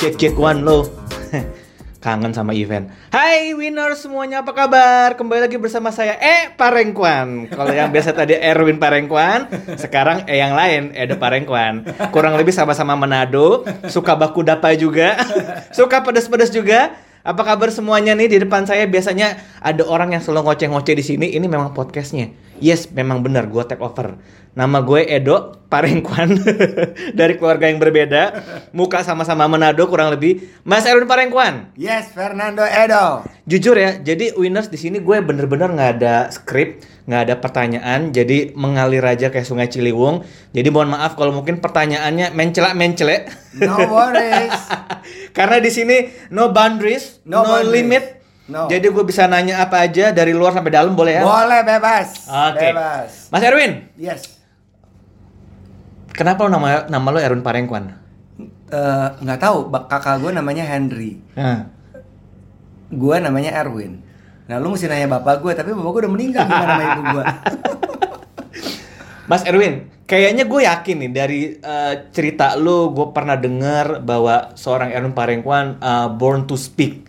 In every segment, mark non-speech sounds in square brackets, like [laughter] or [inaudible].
One lo. [laughs] Kangen sama event. Hai winner semuanya apa kabar? Kembali lagi bersama saya E Parengkuan. Kalau yang biasa tadi Erwin Parengkuan, sekarang E yang lain Ede Parengkuan. Kurang lebih sama-sama Manado, suka baku dapa juga, [laughs] suka pedas-pedas juga. Apa kabar semuanya nih di depan saya biasanya ada orang yang selalu ngoceh-ngoceh di sini. Ini memang podcastnya. Yes, memang benar gue take over. Nama gue Edo Parengkuan [laughs] dari keluarga yang berbeda. Muka sama-sama Manado kurang lebih. Mas Erwin Parengkuan. Yes, Fernando Edo. Jujur ya, jadi winners di sini gue bener-bener nggak ada skrip, nggak ada pertanyaan, jadi mengalir aja kayak Sungai Ciliwung. Jadi mohon maaf kalau mungkin pertanyaannya mencelak mencelek. No worries. [laughs] Karena di sini no boundaries, no, No boundaries. limit. No. Jadi gue bisa nanya apa aja dari luar sampai dalam boleh ya? Boleh bebas. Oke. Bebas. Mas Erwin, Yes. kenapa lo nama nama lo Erwin Parengkuan? Eh, nggak tahu, bak- kakak gue namanya Henry. Nah. Gue namanya Erwin. Nah, lu mesti nanya bapak gue, tapi bapak gue udah meninggal gimana nama ibu gue? [laughs] Mas Erwin, kayaknya gue yakin nih dari eh, cerita lu, gue pernah dengar bahwa seorang Erwin Parengkuan eh, born to speak.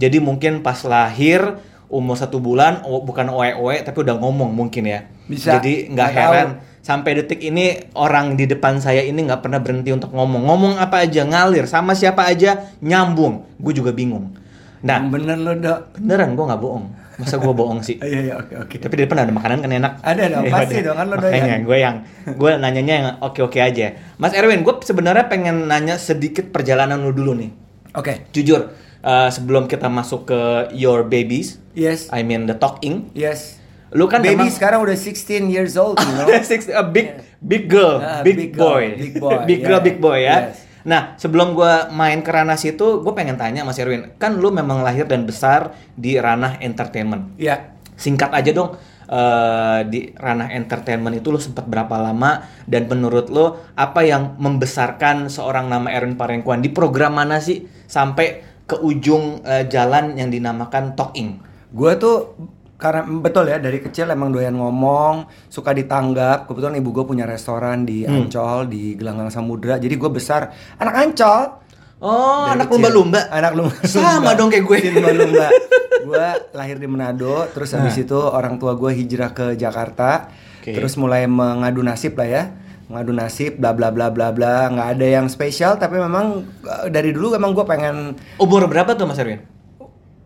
Jadi mungkin pas lahir umur satu bulan, oh, bukan oe-oe tapi udah ngomong mungkin ya. Bisa. Jadi nggak heran sampai detik ini orang di depan saya ini nggak pernah berhenti untuk ngomong. Ngomong apa aja ngalir sama siapa aja nyambung. Gue juga bingung. Nah, Yang bener lo dok. beneran gue nggak bohong. Masa gue bohong sih? [laughs] Iya iya oke oke. Tapi di depan ada makanan kan enak. Ada dong, Ya pasti dong, kan lo Makanya doyan. gue yang gue nanyanya yang oke-oke aja. Mas Erwin, gue sebenarnya pengen nanya sedikit perjalanan lu dulu nih. Oke. Jujur, eh, sebelum kita masuk ke your babies, Yes. I mean the talking, Yes. lu kan Baby memang sekarang udah 16 years old, you know. [laughs] Six- a big big girl, Ah, big, big girl, boy, big boy, [laughs] big girl, yeah. big boy ya. Yes. Nah, sebelum gue main ke ranah situ, gue pengen tanya Mas Erwin, kan lu memang lahir dan besar di ranah entertainment. Iya. Singkat aja dong, eh, di ranah entertainment itu lo sempat berapa lama dan menurut lo apa yang membesarkan seorang nama Erwin Parengkuan di program mana sih sampai ke ujung eh, jalan yang dinamakan Talking? Gue tuh karena betul ya dari kecil emang doyan ngomong, suka ditanggap. Kebetulan ibu gue punya restoran di Hmm. Ancol di Gelanggang Samudra. Jadi gue besar anak Ancol. Oh, Dari anak lumba-lumba. Anak lumba. Sama dong kayak gue. lumba-lumba. gue lahir di Manado, terus habis Nah. itu orang tua gue hijrah ke Jakarta. Oke. Terus mulai mengadu nasib lah ya. Mengadu nasib bla bla bla bla bla. nggak ada yang spesial tapi memang eh, dari dulu emang gue pengen Umur berapa tuh Mas Erwin?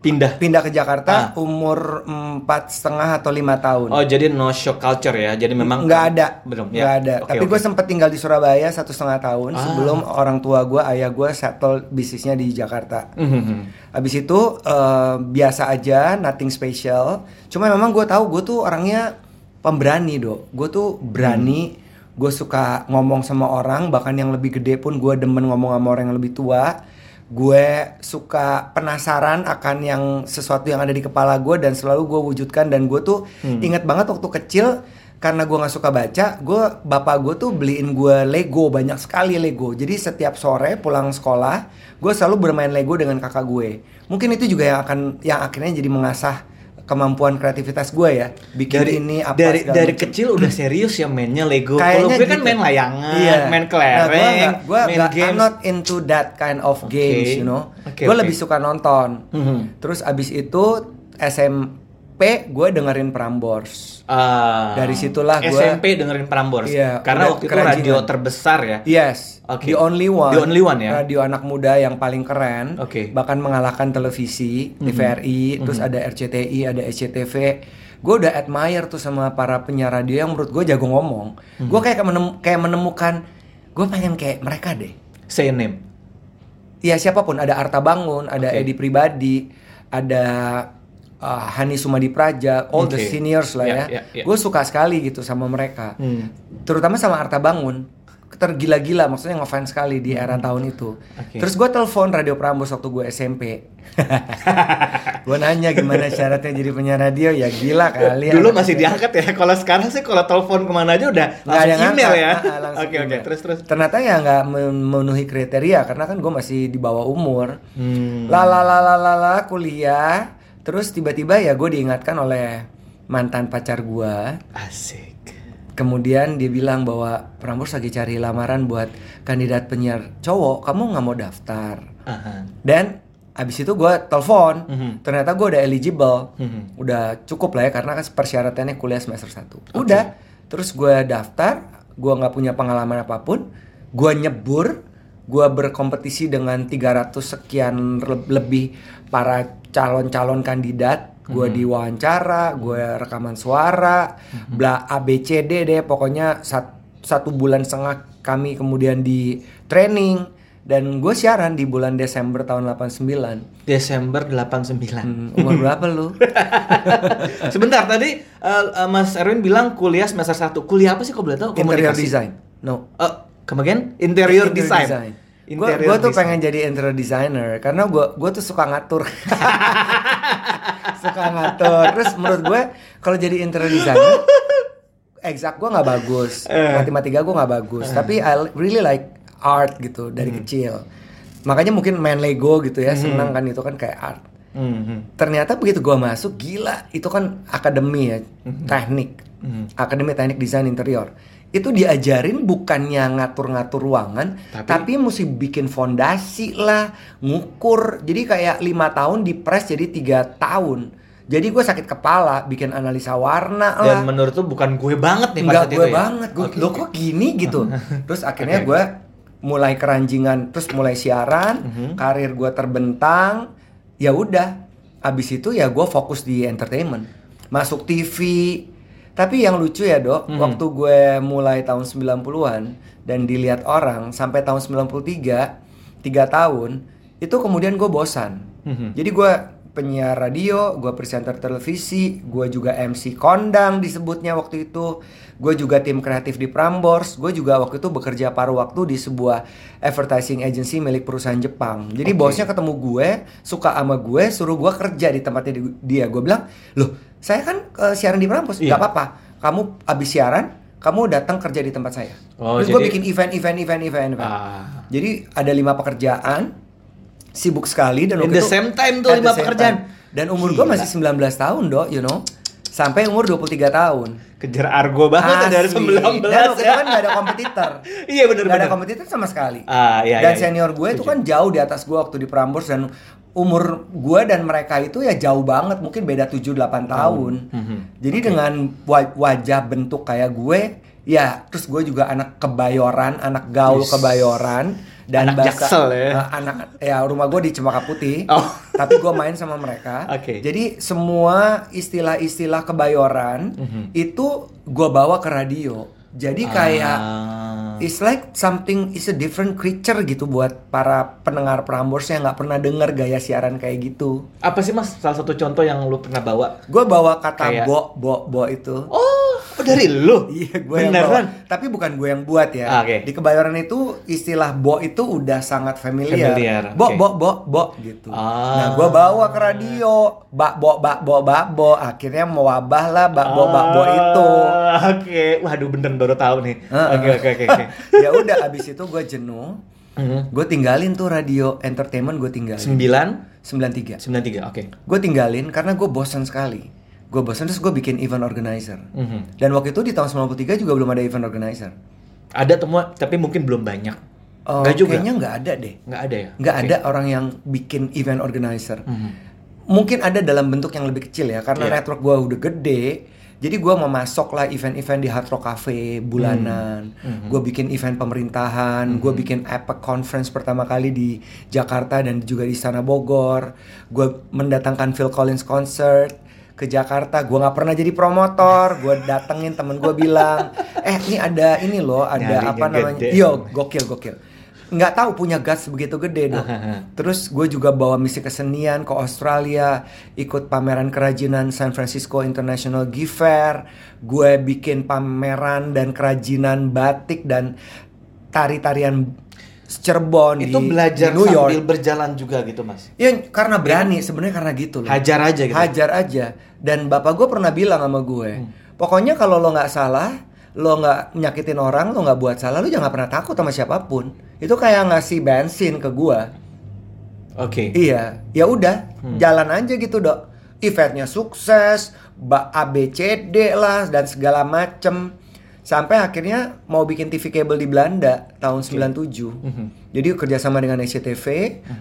Pindah. pindah ke Jakarta Ah. umur empat setengah atau lima tahun. Oh, jadi no show culture ya. Jadi memang nggak ada Belum nggak ya. ada Oke, tapi oke. gue sempat tinggal di Surabaya satu setengah tahun Ah. sebelum orang tua gue ayah gue settle bisnisnya di Jakarta Mhm. habis itu eh, biasa aja nothing special cuma memang gue tahu gue tuh orangnya pemberani dok gue tuh berani gue suka ngomong sama orang bahkan yang lebih gede pun gue demen ngomong sama orang yang lebih tua gue suka penasaran akan yang sesuatu yang ada di kepala gue dan selalu gue wujudkan dan gue tuh inget banget waktu kecil karena gue nggak suka baca, gue bapak gue tuh beliin gue Lego banyak sekali Lego. Jadi setiap sore pulang sekolah, gue selalu bermain Lego dengan kakak gue. Mungkin itu juga yang akan yang akhirnya jadi mengasah kemampuan kreativitas gue ya. Bikin dari ini apa dari dari macam. kecil udah serius ya mainnya Lego. Kalau gue kan gitu. main layangan, Iya. main Nah, kelereng, nggak- gua main nggak- I'm games. not into that kind of Oke. games, you know. Oke, gue oke. lebih suka nonton. Mhm. Terus abis itu SMP gue dengerin Prambors. Ah, Dari situlah gua- SMP dengerin Prambors. Iya, Karena waktu itu radio terbesar ya. Yes, Oke. the only one. The only one ya? Radio anak muda yang paling keren. Oke. Bahkan mengalahkan televisi, TVRI, terus ada RCTI, ada SCTV. Gue udah admire tuh sama para penyiar radio yang menurut gue jago ngomong. Gue kayak menem- kayak menemukan, gue pengen kayak mereka deh. Say name. Ya siapa pun, ada Arta Bangun, ada Oke. Edi Pribadi, ada uh, Hani Sumadi Praja, all the Oke. seniors lah Ya, ya. ya, ya. Gue suka sekali gitu sama mereka. Hmm. Terutama sama Arta Bangun. Tergila-gila, maksudnya ngefans sekali di era tahun itu. Hmm. Oke. Terus gue telepon Radio Prambors waktu gue SMP. [laughs] gue nanya gimana syaratnya jadi penyiar radio, ya gila kali. Dulu masih diangkat ya. Kalau sekarang sih kalau telepon ke mana aja udah Nggak ada langsung yang email ngangkat. ya. Oke oke. email. Terus terus. Ternyata ya nggak memenuhi kriteria karena kan gue masih di bawah umur. Hmm. Lala lala lala kuliah. Terus tiba-tiba ya gue diingatkan oleh mantan pacar gue. Asik. kemudian dia bilang bahwa Prambors lagi cari lamaran buat kandidat penyiar cowok kamu nggak mau daftar Aha. dan abis itu gue telepon Mhm. ternyata gue udah eligible Mhm. udah cukup lah ya karena kan persyaratannya kuliah semester 1 udah terus gue daftar gue nggak punya pengalaman apa pun gue nyebur gue berkompetisi dengan 300 sekian le- lebih para calon-calon kandidat gue diwawancara gue rekaman suara bla ABCD deh pokoknya sat- satu bulan setengah kami kemudian di training dan gue siaran di bulan Desember tahun 89 Desember 89. Hmm, umur berapa lu? [laughs] Sebentar tadi eh, Mas Erwin bilang kuliah semester 1. Kuliah apa sih kok boleh tahu? Interior Komunikasi. design. No. Eh, come again? Interior, design. Gue Interior tuh design. pengen jadi interior designer karena gue gue tuh suka ngatur. [laughs] suka ngatur. Terus menurut gue kalau jadi interior designer exact gue nggak bagus, Eh. matematika gue nggak bagus. Tapi I really like art gitu dari Hmm. kecil. Makanya mungkin main Lego gitu ya, senang kan itu kan kayak art. Mhm. Ternyata begitu gua masuk gila, itu kan akademi ya, teknik. Mhm. Akademi Teknik Desain Interior. Itu diajarin bukannya ngatur-ngatur ruangan, Tapi- tapi, mesti bikin fondasi lah, ngukur. Jadi kayak lima tahun di press jadi tiga tahun. Jadi gue sakit kepala, bikin analisa warna lah. Dan menurut tuh bukan gue banget nih saat gue itu ya? banget, gue Oke, lo kok gini gitu. [laughs] terus akhirnya Oke. gue mulai keranjingan, terus mulai siaran, Mhm. karir gue terbentang. Ya udah, abis itu ya gue fokus di entertainment, masuk TV. Tapi yang lucu ya dok, Mhm. waktu gue mulai tahun 90-an dan dilihat orang sampai tahun 93, tiga tahun, itu kemudian gue bosan. Mhm. Jadi gue penyiar radio, gue presenter televisi, gue juga MC kondang disebutnya waktu itu. Gue juga tim kreatif di Prambors. Gue juga waktu itu bekerja paruh waktu di sebuah advertising agency milik perusahaan Jepang. Jadi Oke. bosnya ketemu gue, suka sama gue, suruh gue kerja di tempatnya di- dia. Gue bilang, loh saya kan eh, siaran di Prambors, Iya. nggak apa-apa. Kamu abis siaran, kamu datang kerja di tempat saya. Oh, Terus gue jadi- bikin event, event, event, event, event. Ah. Jadi ada lima pekerjaan, sibuk sekali dan In waktu the itu- same time tuh lima pekerjaan. time. Dan umur gue masih 19 tahun dok, you know. Sampai umur 23 tahun. Kejar argo banget ya dari Asli. 19 Dan waktu itu ya. kan gak ada kompetitor. [laughs] Iya bener Gak ada kompetitor sama sekali. Ah, iya, dan iya, iya. senior gue itu kan jauh di atas gue waktu di Prambors dan umur gue dan mereka itu ya jauh banget, mungkin beda 7-8 tahun. Mhm. Jadi dengan wa- wajah bentuk kayak gue, ya terus gue juga anak kebayoran, anak gaul Yes. kebayoran dan Anak Jaksel ya. eh, anak ya rumah gue di Cempaka Putih. Oh. [laughs] Tapi gue main sama mereka. Oke. Jadi semua istilah-istilah kebayoran Mhm. itu gue bawa ke radio. Jadi kayak Ah. It's like something is a different creature gitu buat para pendengar Prambors yang nggak pernah denger gaya siaran kayak gitu. Apa sih mas salah satu contoh yang lu pernah bawa? Gue bawa kata Kayak- bo bo bo itu. Oh, oh dari lu? Iya, gue yang bawa. Tapi bukan gue yang buat ya. Ah, oke. Di Kebayoran itu istilah bo itu udah sangat familiar. Familiar, Bo oke. bo bo bo gitu. Ah. Nah, gue bawa ke radio. Bak bo bak bo bak bo. Akhirnya mewabah lah bak bo bak bo itu. Ah, Oke, waduh bener baru tahu nih. Oke oke oke. [laughs] ya udah abis itu gue jenuh. Mhm. Gue tinggalin tuh radio entertainment gue tinggalin. Sembilan 93. sembilan tiga. Oke. Gue tinggalin karena gue bosan sekali. Gue bosan terus gue bikin event organizer. Mhm. Dan waktu itu di tahun 93 juga belum ada event organizer. Ada temuan tapi mungkin belum banyak. Oh, Nggak juga. Kayaknya nggak ada deh. Nggak ada ya. Nggak Oke. ada orang yang bikin event organizer. Mhm. Mungkin ada dalam bentuk yang lebih kecil ya karena Iya. network gue udah gede. Jadi gue mau masuk lah event-event di Hard Rock Cafe bulanan. Mhm. Gue bikin event pemerintahan. Gue bikin APEC conference pertama kali di Jakarta dan juga di Istana Bogor. Gue mendatangkan Phil Collins concert ke Jakarta. Gue nggak pernah jadi promotor. Gue datengin temen gue bilang, eh ini ada ini loh, ada Nyarinya apa namanya? gede. Yo, gokil gokil. Nggak tahu punya guts begitu gede dong. [laughs] Terus gue juga bawa misi kesenian ke Australia, ikut pameran kerajinan San Francisco International Gift Fair. Gue bikin pameran dan kerajinan batik dan tari-tarian Cirebon Itu di, belajar di New York. sambil berjalan juga gitu mas. Ya karena berani sebenarnya karena gitu loh. Hajar aja gitu. Hajar aja. Dan bapak gue pernah bilang sama gue, Hmm. pokoknya kalau lo nggak salah, lo nggak nyakitin orang, lo nggak buat salah, lo jangan pernah takut sama siapa pun. Itu kayak ngasih bensin ke gue. Oke. Iya, ya udah, Hmm. jalan aja gitu dok. Eventnya sukses, ba- ABCD lah dan segala macem. Sampai akhirnya mau bikin TV kabel di Belanda tahun 97. Mhm. Jadi kerjasama dengan SCTV,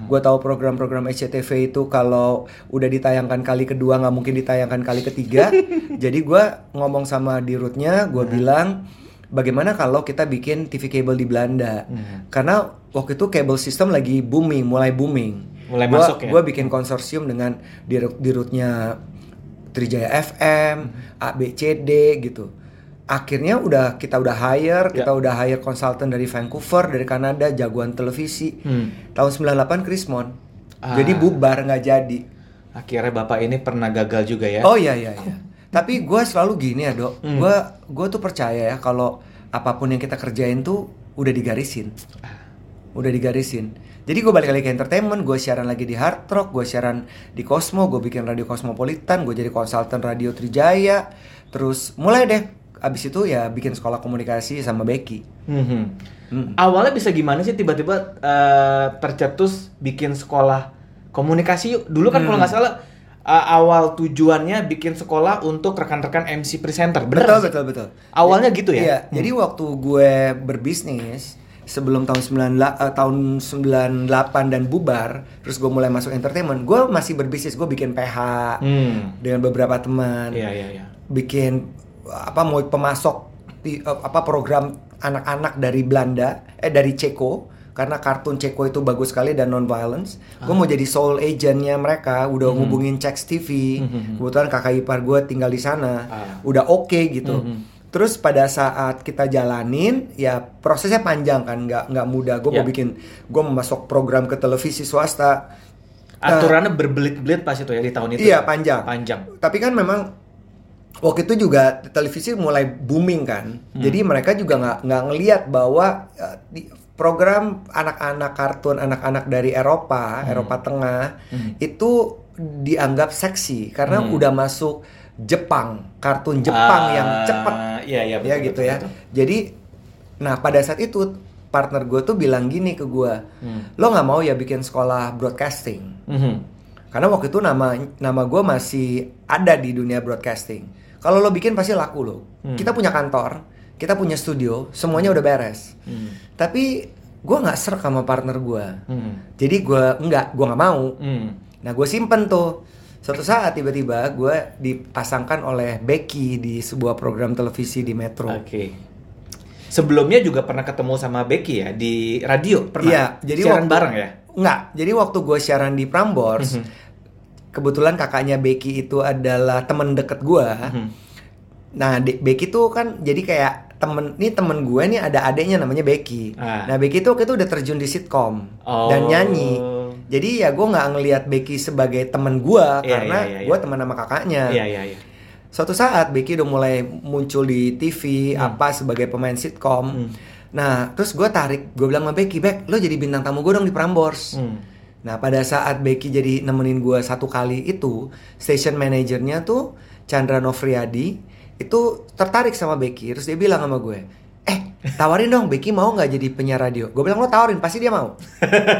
gue tahu program-program SCTV itu kalau udah ditayangkan kali kedua nggak mungkin ditayangkan kali ketiga. [laughs] Jadi gue ngomong sama dirutnya, gue bilang bagaimana kalau kita bikin TV kabel di Belanda? Mhm. Karena waktu itu kabel system lagi booming, mulai booming. Mulai Gua- masuk ya? Gue bikin konsorsium dengan dirut dirutnya Trijaya FM, Mhm. ABCD gitu. Akhirnya udah kita udah hire, kita Ya. udah hire konsultan dari Vancouver, dari Kanada, jagoan televisi. Hmm. Tahun 98 Krismon. Ah. Jadi bubar nggak jadi. Akhirnya bapak ini pernah gagal juga ya? Oh iya iya iya. [laughs] Tapi gue selalu gini ya dok. Hmm. Gue gue tuh percaya ya kalau apa pun yang kita kerjain tuh udah digarisin. Udah digarisin. Jadi gue balik lagi ke entertainment, gue siaran lagi di Hard Rock, gue siaran di Cosmo, gue bikin radio Cosmopolitan, gue jadi konsultan radio Trijaya. Terus mulai deh, abis itu ya bikin sekolah komunikasi sama Becky. Mhm. Hmm. Awalnya bisa gimana sih tiba-tiba eh, tercetus bikin sekolah komunikasi yuk? Dulu kan kalau Hmm. nggak salah eh, awal tujuannya bikin sekolah untuk rekan-rekan MC presenter, bener Betul sih? betul betul. Awalnya gitu ya? Iya, Hmm. jadi waktu gue berbisnis sebelum tahun 98 eh, tahun 98 dan bubar, terus gue mulai masuk entertainment, gue masih berbisnis, gue bikin PH Hmm. dengan beberapa teman. Iya iya iya. Bikin apa mau pemasok di- apa program anak-anak dari Belanda, eh dari Ceko karena kartun Ceko itu bagus sekali dan non violence. Gue Ah. mau jadi soul agentnya mereka, udah Hmm. ngubungin Cex TV. Kebetulan kakak ipar gue tinggal di sana, Ah. udah oke gitu. Mhm. Terus pada saat kita jalanin, ya prosesnya panjang kan, nggak nggak mudah. Gue mau Ya. bikin, gue mau masuk program ke televisi swasta. Aturannya berbelit-belit pas itu ya di tahun itu. Iya ya? panjang. Panjang. Tapi kan memang waktu itu juga televisi mulai booming kan. Hmm. Jadi mereka juga nggak nggak ngelihat bahwa eh, di program anak-anak kartun anak-anak dari Eropa, Eropa Tengah Hmm. itu dianggap seksi karena Hmm. udah masuk Jepang, kartun Jepang yang Ah, cepet Iya iya ya betul, gitu betul, ya. betul. Jadi, nah pada saat itu partner gue tuh bilang gini ke gue, Hmm. lo nggak mau ya bikin sekolah broadcasting? Mhm. Karena waktu itu nama nama gue masih ada di dunia broadcasting. Kalau lo bikin pasti laku lo. Hmm. Kita punya kantor, kita punya studio, semuanya udah beres. Hmm. Tapi gue nggak serak sama partner gue. Hmm. Jadi gue nggak, gue nggak mau. Hmm. Nah gue simpen tuh. Suatu saat tiba-tiba gue dipasangkan oleh Becky di sebuah program televisi di Metro. Oke. Sebelumnya juga pernah ketemu sama Becky ya di radio pernah. Iya, jadi siaran waktu- bareng ya. Enggak, jadi waktu gue siaran di Prambors, Mhm. Kebetulan kakaknya Becky itu adalah temen deket gue. Mhm. Nah, De- Becky tuh kan jadi kayak temen, ini temen gue nih ada adeknya namanya Becky. Ah. Nah, Becky tuh waktu itu udah terjun di sitkom Oh. dan nyanyi. Jadi ya gue nggak ngelihat Becky sebagai temen gue Iya, karena iya, iya, gue iya. teman sama kakaknya. Iya iya iya. Suatu saat Becky udah mulai muncul di TV Hmm. apa sebagai pemain sitkom. Hmm. Nah, terus gue tarik, gue bilang sama Becky, Bek, lo jadi bintang tamu gue dong di Prambors. Hmm. Nah, pada saat Becky jadi nemenin gue satu kali itu, station manajernya tuh Chandra Novriadi itu tertarik sama Becky. Terus dia bilang sama gue, eh tawarin dong Becky mau nggak jadi penyiar radio? Gue bilang lo tawarin, pasti dia mau.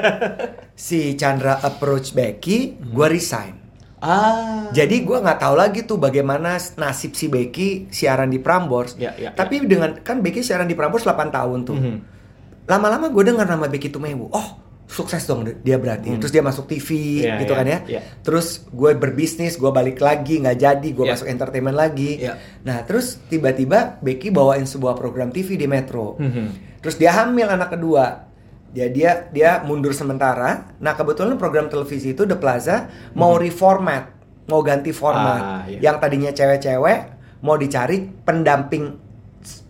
[laughs] si Chandra approach Becky, gue resign. Ah. Jadi gue nggak tahu lagi tuh bagaimana nasib si Becky siaran di Prambors. Ya, ya, Tapi dengan kan Becky siaran di Prambors 8 tahun tuh. Mhm. Lama-lama gue dengar nama Becky Tumewu. Oh, sukses dong dia berarti. Hmm. Terus dia masuk TV Iya, gitu iya, kan ya. iya. Terus gue berbisnis, gue balik lagi nggak jadi, gue Iya. masuk entertainment lagi. Iya. Nah, terus tiba-tiba Becky bawain sebuah program TV di Metro. Mhm. Terus dia hamil anak kedua. Dia dia dia mundur sementara. Nah, kebetulan program televisi itu The Plaza mau reformat, mau ganti format. Hmm. Ah, iya. Yang tadinya cewek-cewek mau dicari pendamping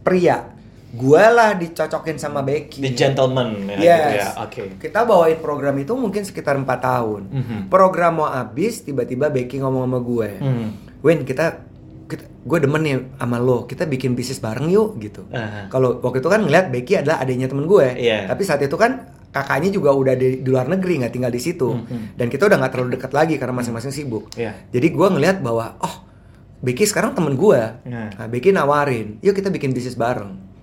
pria. Gua lah dicocokin sama Becky. The gentleman ya. Yes. gitu ya. Oke. Kita bawain program itu mungkin sekitar 4 tahun. Mhm. Program mau habis, tiba-tiba Becky ngomong sama gue. Hmm. Win, kita, kita gue demen nih sama lo. Kita bikin bisnis bareng yuk gitu. Aha. Kalau waktu itu kan ngeliat Becky adalah adanya temen gue. Iya. Tapi saat itu kan kakaknya juga udah di, di luar negeri nggak tinggal di situ. Mhm. Dan kita udah nggak terlalu dekat lagi karena masing-masing sibuk. Iya. Jadi gue ngeliat bahwa oh Becky sekarang temen gue. Nah. Nah, Becky nawarin, yuk kita bikin bisnis bareng.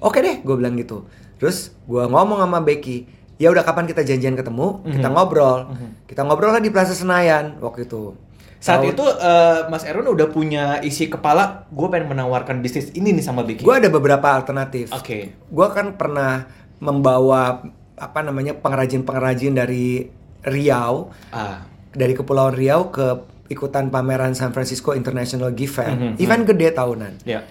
Oke deh, gue bilang gitu. Terus gue ngomong sama Becky, ya udah kapan kita janjian ketemu, kita Mhm. ngobrol. Mhm. Kita ngobrol lah di Plaza Senayan waktu itu. Saat Tahun- itu eh, Mas Erwin udah punya isi kepala, gue pengen menawarkan bisnis ini nih sama Becky. gue ada beberapa alternatif. Oke. Gue kan pernah membawa apa namanya pengrajin-pengrajin dari Riau, Ah, dari Kepulauan Riau ke ikutan pameran San Francisco International Gift Fair, Mhm, event gede tahunan. ya.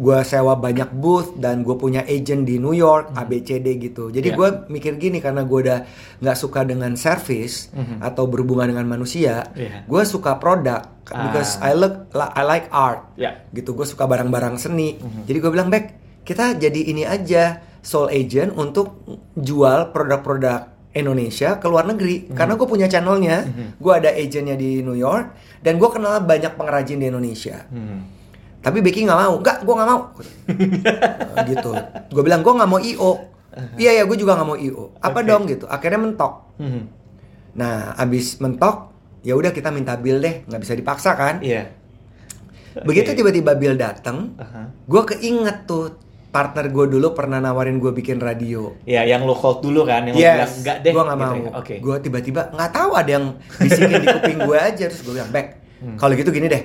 Gue sewa banyak booth dan gue punya agent di New York, ABCD gitu. Jadi Hmm. Ya. gue mikir gini karena gue udah nggak suka dengan service Mhm. atau berhubungan dengan manusia, Iya. gue suka produk because Ah. I look I like art Ya. gitu gue suka barang-barang seni Mhm. jadi gue bilang Bek kita jadi ini aja soul agent untuk jual produk-produk Indonesia ke luar negeri Mhm. karena gue punya channelnya gue ada agentnya di New York dan gue kenal banyak pengrajin di Indonesia Hmm. Tapi Becky nggak mau nggak gue nggak mau [laughs] Nah, gitu gue bilang gue nggak mau io iya ya gue juga nggak mau io apa Oke. dong gitu akhirnya mentok Hmm. nah abis mentok ya udah kita minta bill deh nggak bisa dipaksa kan Iya. begitu Oke. tiba-tiba bill dateng Aha. gue keinget tuh partner gue dulu pernah nawarin gue bikin radio. Ya, yang lo hold dulu kan, yang lo bilang Yes, enggak deh. gue nggak gitu mau. ya. Oke. Gue tiba-tiba nggak tahu ada yang bisikin di kuping gue aja terus gue bilang, Bek, Hmm. kalau gitu gini deh,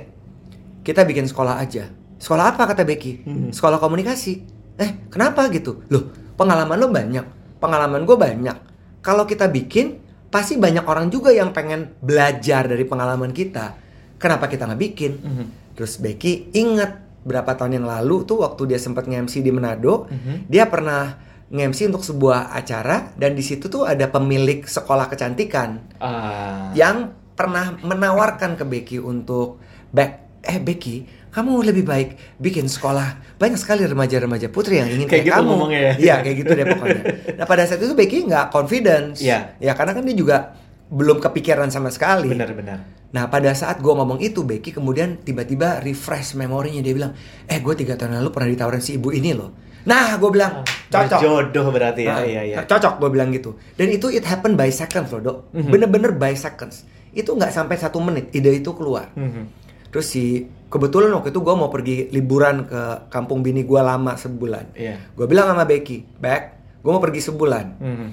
kita bikin sekolah aja. Sekolah apa kata Becky? Hmm. Sekolah komunikasi. Eh, kenapa gitu? Loh, pengalaman lo banyak, pengalaman gue banyak. Kalau kita bikin, pasti banyak orang juga yang pengen belajar dari pengalaman kita. Kenapa kita nggak bikin? Mhm. Terus Becky inget berapa tahun yang lalu tuh waktu dia sempat nge-MC di Manado, Mhm. dia pernah nge-MC untuk sebuah acara dan di situ tuh ada pemilik sekolah kecantikan Ah. yang pernah menawarkan ke Becky untuk Bek, eh Becky, kamu lebih baik bikin sekolah banyak sekali remaja-remaja putri yang ingin Kayak kayak, gitu kamu. ngomongnya ya? Iya kayak gitu deh pokoknya. Nah pada saat itu Becky nggak confidence, Iya. ya karena kan dia juga belum kepikiran sama sekali. Benar-benar. Nah pada saat gue ngomong itu Becky kemudian tiba-tiba refresh memorinya dia bilang eh gue tiga tahun lalu pernah ditawarin si ibu ini loh nah gue bilang cocok Jodoh berarti ya. Nah, Iya, iya. cocok gue bilang gitu dan itu it happen by seconds loh dok Mhm. bener-bener by seconds itu nggak sampai satu menit ide itu keluar Mhm. Terus si kebetulan waktu itu gue mau pergi liburan ke kampung bini gue lama sebulan Iya. gue bilang sama Becky Bek gue mau pergi sebulan Mhm.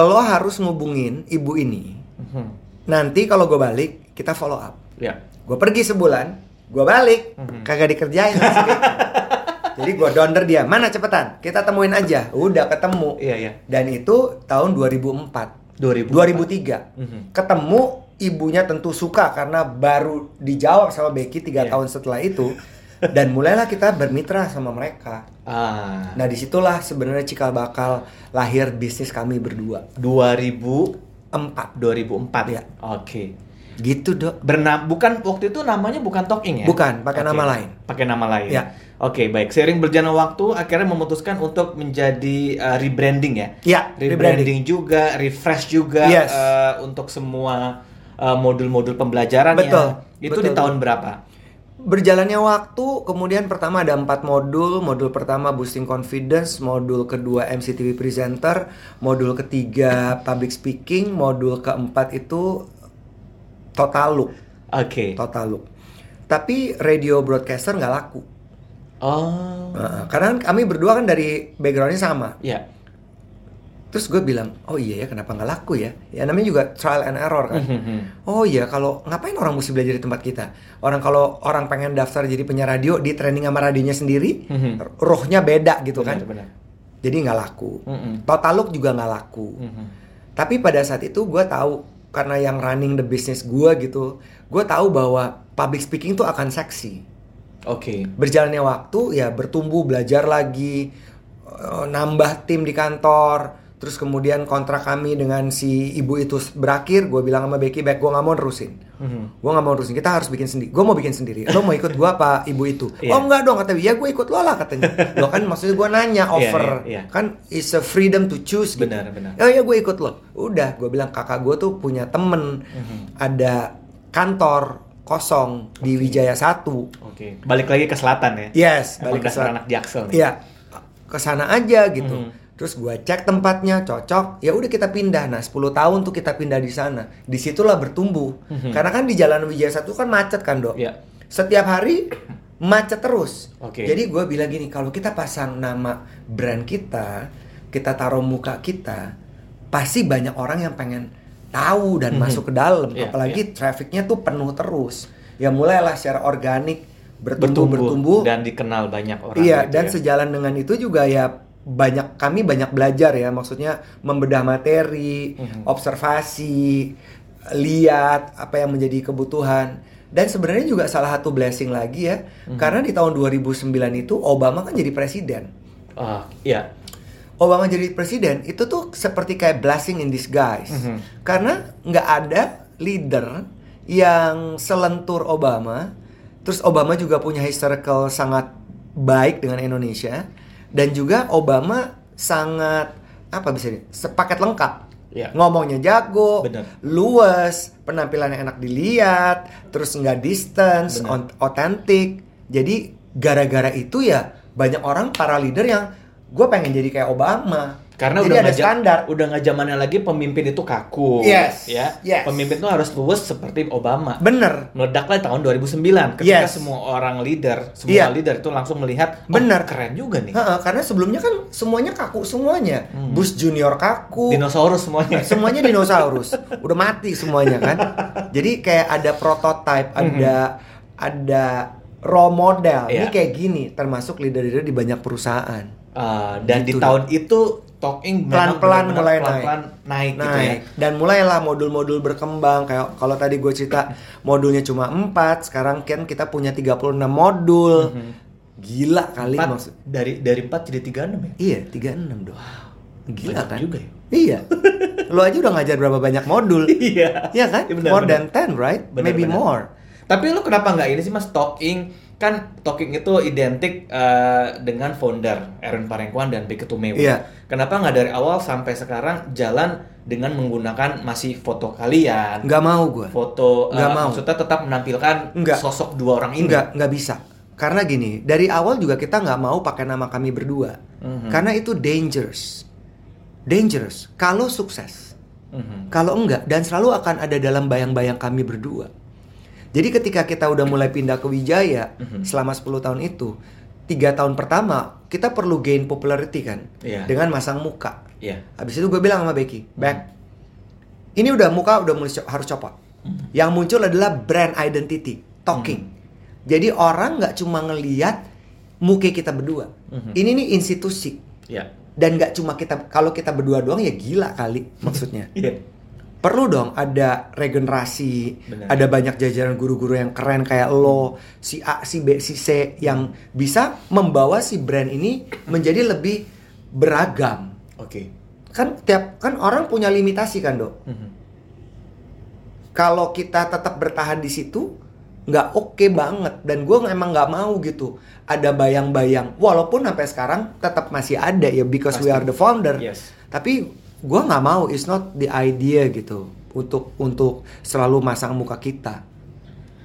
lo harus ngubungin ibu ini Mhm. nanti kalau gue balik kita follow up Ya. gue pergi sebulan gue balik Mhm. kagak dikerjain [laughs] jadi gue donder dia mana cepetan kita temuin aja udah ketemu Iya, iya. dan itu tahun 2004 2000. 2003 Mhm. ketemu ibunya tentu suka karena baru dijawab sama Becky tiga Iya. tahun setelah itu dan mulailah kita bermitra sama mereka Ah. nah di situlah sebenarnya cikal bakal lahir bisnis kami berdua 2004. empat 2004 Iya. Oke. gitu dok Bernam bukan waktu itu namanya bukan Talking ya? Bukan, pakai Oke. nama lain. Pakai nama lain. Ya. Oke, baik. Seiring berjalan waktu akhirnya memutuskan untuk menjadi uh, rebranding ya. ya Rebranding juga, refresh juga Yes. uh, untuk semua uh, modul-modul pembelajaran Betul, Itu betul. di tahun berapa? Berjalannya waktu, kemudian pertama ada empat modul. Modul pertama boosting confidence, modul kedua MCTV presenter, modul ketiga public speaking, modul keempat itu total look, Oke. total look. Tapi radio broadcaster nggak laku, Oh. Nah, karena kami berdua kan dari backgroundnya sama. Ya. Terus gue bilang, oh iya ya kenapa nggak laku ya? Ya namanya juga trial and error kan. Mhm. Oh iya, kalau ngapain orang mesti belajar di tempat kita? Orang kalau orang pengen daftar jadi penyiar radio, di training sama radionya sendiri, rohnya beda gitu kan. Benar, benar. Jadi nggak laku. Total look juga nggak laku. Tapi pada saat itu gue tahu karena yang running the business gue gitu, gue tahu bahwa public speaking tuh akan seksi. Oke. Berjalannya waktu ya bertumbuh, belajar lagi, eh, nambah tim di kantor. Terus kemudian kontrak kami dengan si ibu itu berakhir, gue bilang sama Becky, baik gue nggak mau nerusin. Mhm. gue nggak mau nerusin kita harus bikin sendiri gue mau bikin sendiri lo mau ikut gue apa ibu itu Iya. oh enggak dong kata dia ya gue ikut lo lah katanya lo kan maksudnya gue nanya offer iya, iya. kan it's a freedom to choose gitu. Benar, benar. oh ya gue ikut lo udah gue bilang kakak gue tuh punya temen Mhm. ada kantor kosong di Wijaya satu Oke. Balik lagi ke selatan ya. yes Emang balik ke sana anak Jaksel nih. iya ke sana aja gitu Mhm. Terus gue cek tempatnya cocok ya udah kita pindah nah 10 tahun tuh kita pindah di sana di situlah bertumbuh Mhm. karena kan di jalan Wijaya satu kan macet kan dok Iya. setiap hari macet terus. Oke. Jadi gue bilang gini, kalau kita pasang nama brand kita, kita taruh muka kita, pasti banyak orang yang pengen tahu dan Mhm. masuk ke dalam Iya, apalagi trafficnya tuh penuh terus ya mulailah secara organik bertumbuh bertumbuh, dan dikenal banyak orang iya gitu dan ya. sejalan dengan itu juga ya banyak kami banyak belajar ya maksudnya membedah materi Mhm. observasi lihat apa yang menjadi kebutuhan dan sebenarnya juga salah satu blessing lagi ya Mhm. karena di tahun 2009 itu Obama kan jadi presiden Ah, iya Obama jadi presiden itu tuh seperti kayak blessing in disguise Mhm. karena nggak ada leader yang selentur Obama terus Obama juga punya historical sangat baik dengan Indonesia dan juga Obama sangat apa bisa ini sepaket lengkap Iya. ngomongnya jago Bener. luas penampilannya enak dilihat terus nggak distance otentik jadi gara-gara itu ya banyak orang para leader yang gue pengen jadi kayak Obama karena jadi udah ada standar udah nggak zamannya lagi pemimpin itu kaku Yes, ya yes. pemimpin itu harus luwes seperti Obama bener meledaklah tahun 2009 ketika Yes. semua orang leader semua Iya. leader itu langsung melihat oh, Bener. keren juga nih Ha-ha, karena sebelumnya kan semuanya kaku semuanya Hmm. Bush Junior kaku dinosaurus semuanya [laughs] semuanya dinosaurus udah mati semuanya kan jadi kayak ada prototype ada ada role model Mhm. ini Iya. kayak gini termasuk leader-leader di banyak perusahaan Ah, dan di Gitu tahun itu talking Pelan-pelan mulai pelan-pelan naik, gitu ya. Naik dan mulailah modul-modul berkembang. Kayak kalau tadi gue cerita [laughs] modulnya cuma 4 sekarang kan kita punya 36 modul. Gila kali Empat, maksud dari dari 4 jadi 36 ya? Iya 36 dong. Gila Banyak kan? juga ya? Iya. [laughs] Lo aja udah ngajar berapa banyak modul. [laughs] Iya. Iya kan? Iya, benar, More benar. than 10, right? Benar, Maybe benar. more. Tapi lu kenapa nggak ini sih mas? Talking? Kan talking itu identik eh, dengan founder Erwin Parengkuan dan Beke Tumewu. Iya. Kenapa nggak dari awal sampai sekarang jalan dengan menggunakan masih foto kalian, Nggak mau gue. foto eh, Nggak mau. maksudnya tetap menampilkan Nggak. sosok dua orang ini. Nggak, nggak bisa. Karena gini, dari awal juga kita nggak mau pakai nama kami berdua. Mhm. Karena itu dangerous. Dangerous. Kalau sukses. Mhm. Kalau enggak, dan selalu akan ada dalam bayang-bayang kami berdua. Jadi ketika kita udah mulai pindah ke Wijaya, Mhm. selama 10 tahun itu, tiga tahun pertama, kita perlu gain popularity kan? Iya. Dengan masang muka. Iya. Habis itu gue bilang sama Becky, Beck, ini udah muka udah mulai harus copot. Yang muncul adalah brand identity, talking. Jadi orang nggak cuma ngeliat muka kita berdua. Mhm. Ini nih institusi. Iya. Dan nggak cuma kita, kalau kita berdua doang ya gila kali maksudnya. [laughs] Iya. Perlu dong ada regenerasi, Benar. ada banyak jajaran guru-guru yang keren kayak lo, si A, si B, si C yang bisa membawa si brand ini menjadi lebih beragam Oke. kan tiap kan orang punya limitasi kan dok Mhm. kalau kita tetap bertahan di situ nggak oke banget dan gue emang nggak mau gitu ada bayang-bayang walaupun sampai sekarang tetap masih ada ya because we Pasti. are the founder Yes. tapi gue nggak mau it's not the idea gitu untuk untuk selalu masang muka kita